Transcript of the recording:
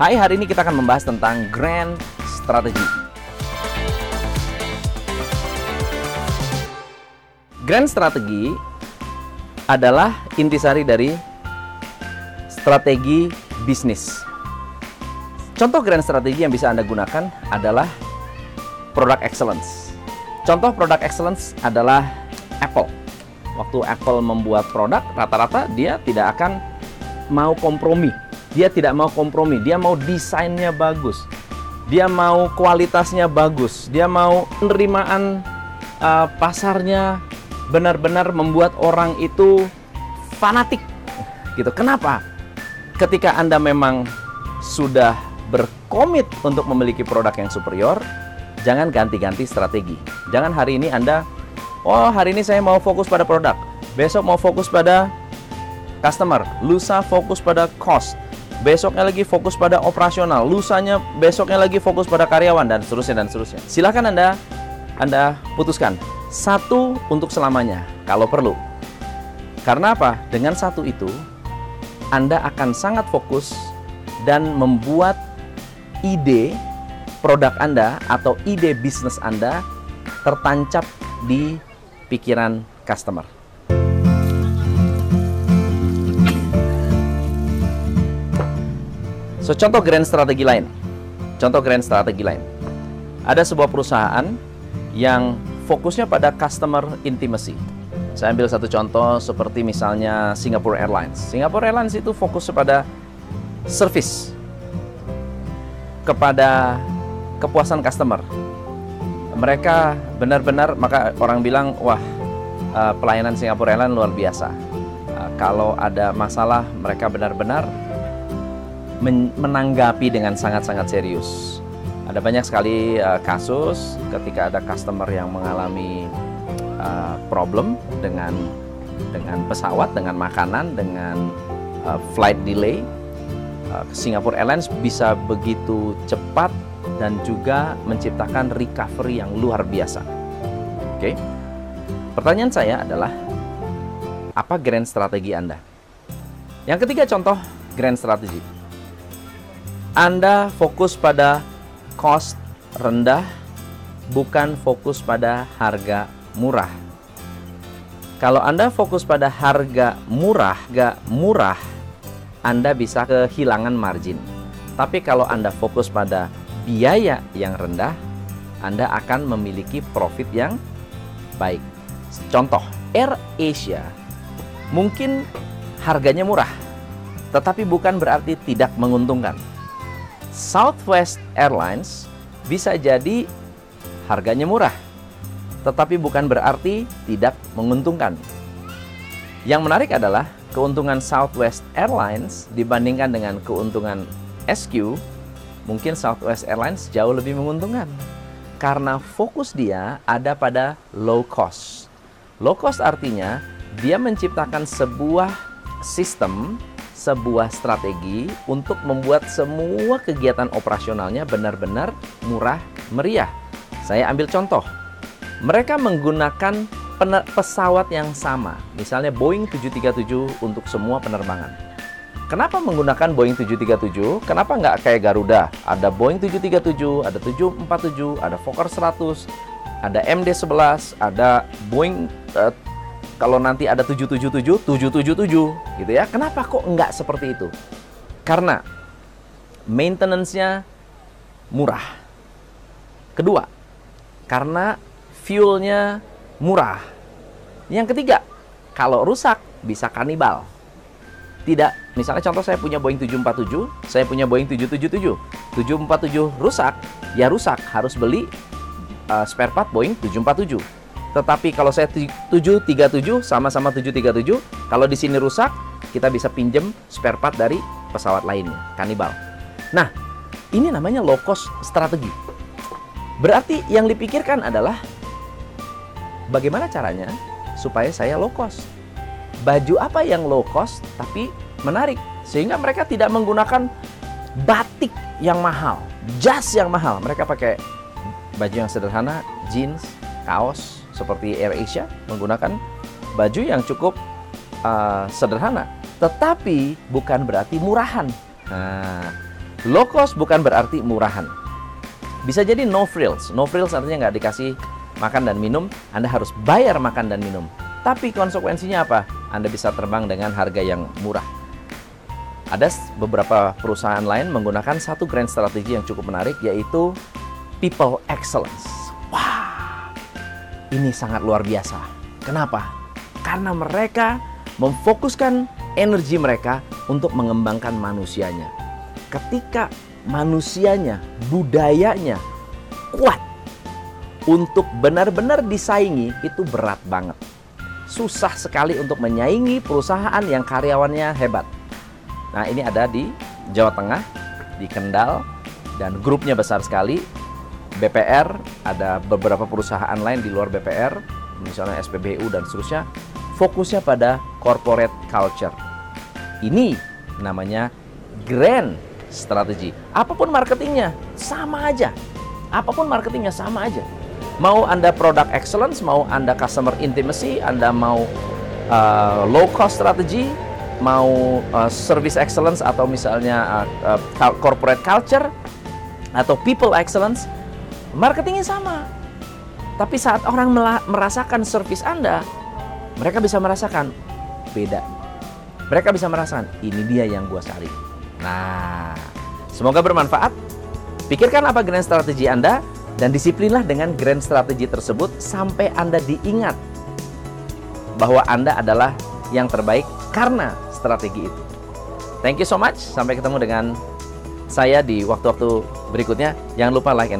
Hai, hari ini kita akan membahas tentang grand strategy. Grand strategy adalah intisari dari strategi bisnis. Contoh grand strategi yang bisa Anda gunakan adalah product excellence. Contoh product excellence adalah Apple. Waktu Apple membuat produk, rata-rata dia tidak akan mau kompromi. Dia tidak mau kompromi, dia mau desainnya bagus. Dia mau kualitasnya bagus, dia mau penerimaan uh, pasarnya benar-benar membuat orang itu fanatik gitu. Kenapa? Ketika Anda memang sudah berkomit untuk memiliki produk yang superior, jangan ganti-ganti strategi. Jangan hari ini Anda, oh hari ini saya mau fokus pada produk, besok mau fokus pada customer, lusa fokus pada cost, besoknya lagi fokus pada operasional, lusanya besoknya lagi fokus pada karyawan dan seterusnya dan seterusnya. Silahkan Anda Anda putuskan satu untuk selamanya kalau perlu. Karena apa? Dengan satu itu Anda akan sangat fokus dan membuat ide produk Anda atau ide bisnis Anda tertancap di pikiran customer. So, contoh grand strategi lain. Contoh grand strategi lain. Ada sebuah perusahaan yang fokusnya pada customer intimacy. Saya ambil satu contoh seperti misalnya Singapore Airlines. Singapore Airlines itu fokus kepada service kepada kepuasan customer. Mereka benar-benar maka orang bilang wah eh, pelayanan Singapura Airlines luar biasa. Eh, kalau ada masalah mereka benar-benar menanggapi dengan sangat-sangat serius. Ada banyak sekali uh, kasus ketika ada customer yang mengalami uh, problem dengan dengan pesawat, dengan makanan, dengan uh, flight delay. Uh, Singapore Airlines bisa begitu cepat dan juga menciptakan recovery yang luar biasa. Oke. Okay? Pertanyaan saya adalah apa grand strategi Anda? Yang ketiga contoh grand strategi. Anda fokus pada cost rendah, bukan fokus pada harga murah. Kalau Anda fokus pada harga murah, harga murah, Anda bisa kehilangan margin. Tapi kalau Anda fokus pada biaya yang rendah, Anda akan memiliki profit yang baik. Contoh, Air Asia mungkin harganya murah, tetapi bukan berarti tidak menguntungkan Southwest Airlines bisa jadi harganya murah, tetapi bukan berarti tidak menguntungkan. Yang menarik adalah keuntungan Southwest Airlines dibandingkan dengan keuntungan SQ, mungkin Southwest Airlines jauh lebih menguntungkan. Karena fokus dia ada pada low cost. Low cost artinya dia menciptakan sebuah sistem sebuah strategi untuk membuat semua kegiatan operasionalnya benar-benar murah meriah. Saya ambil contoh. Mereka menggunakan pesawat yang sama, misalnya Boeing 737 untuk semua penerbangan. Kenapa menggunakan Boeing 737? Kenapa nggak kayak Garuda? Ada Boeing 737, ada 747, ada Fokker 100, ada MD-11, ada Boeing uh, kalau nanti ada 777, 777 gitu ya. Kenapa kok enggak seperti itu? Karena maintenance-nya murah. Kedua, karena fuelnya murah. Yang ketiga, kalau rusak bisa kanibal. Tidak, misalnya contoh saya punya Boeing 747, saya punya Boeing 777. 747 rusak, ya rusak, harus beli uh, spare part Boeing 747 tetapi kalau saya 737 sama-sama 737, kalau di sini rusak, kita bisa pinjem spare part dari pesawat lainnya, kanibal. Nah, ini namanya low cost strategi. Berarti yang dipikirkan adalah bagaimana caranya supaya saya low cost. Baju apa yang low cost tapi menarik sehingga mereka tidak menggunakan batik yang mahal, jas yang mahal. Mereka pakai baju yang sederhana, jeans, kaos, seperti Air Asia menggunakan baju yang cukup uh, sederhana, tetapi bukan berarti murahan. Nah, Low cost bukan berarti murahan. Bisa jadi no frills. No frills artinya nggak dikasih makan dan minum, Anda harus bayar makan dan minum. Tapi konsekuensinya apa? Anda bisa terbang dengan harga yang murah. Ada beberapa perusahaan lain menggunakan satu grand strategi yang cukup menarik, yaitu people excellence. Ini sangat luar biasa. Kenapa? Karena mereka memfokuskan energi mereka untuk mengembangkan manusianya. Ketika manusianya, budayanya kuat untuk benar-benar disaingi itu berat banget. Susah sekali untuk menyaingi perusahaan yang karyawannya hebat. Nah, ini ada di Jawa Tengah, di Kendal dan grupnya besar sekali. BPR, ada beberapa perusahaan lain di luar BPR, misalnya SPBU dan seterusnya, fokusnya pada corporate culture. Ini namanya grand strategi. Apa pun marketingnya, sama aja. Apa pun marketingnya sama aja. Mau Anda product excellence, mau Anda customer intimacy, Anda mau uh, low cost strategy, mau uh, service excellence atau misalnya uh, uh, corporate culture atau people excellence, marketingnya sama. Tapi saat orang merasakan service Anda, mereka bisa merasakan beda. Mereka bisa merasakan ini dia yang gua cari. Nah, semoga bermanfaat. Pikirkan apa grand strategi Anda dan disiplinlah dengan grand strategi tersebut sampai Anda diingat bahwa Anda adalah yang terbaik karena strategi itu. Thank you so much. Sampai ketemu dengan saya di waktu-waktu berikutnya. Jangan lupa like and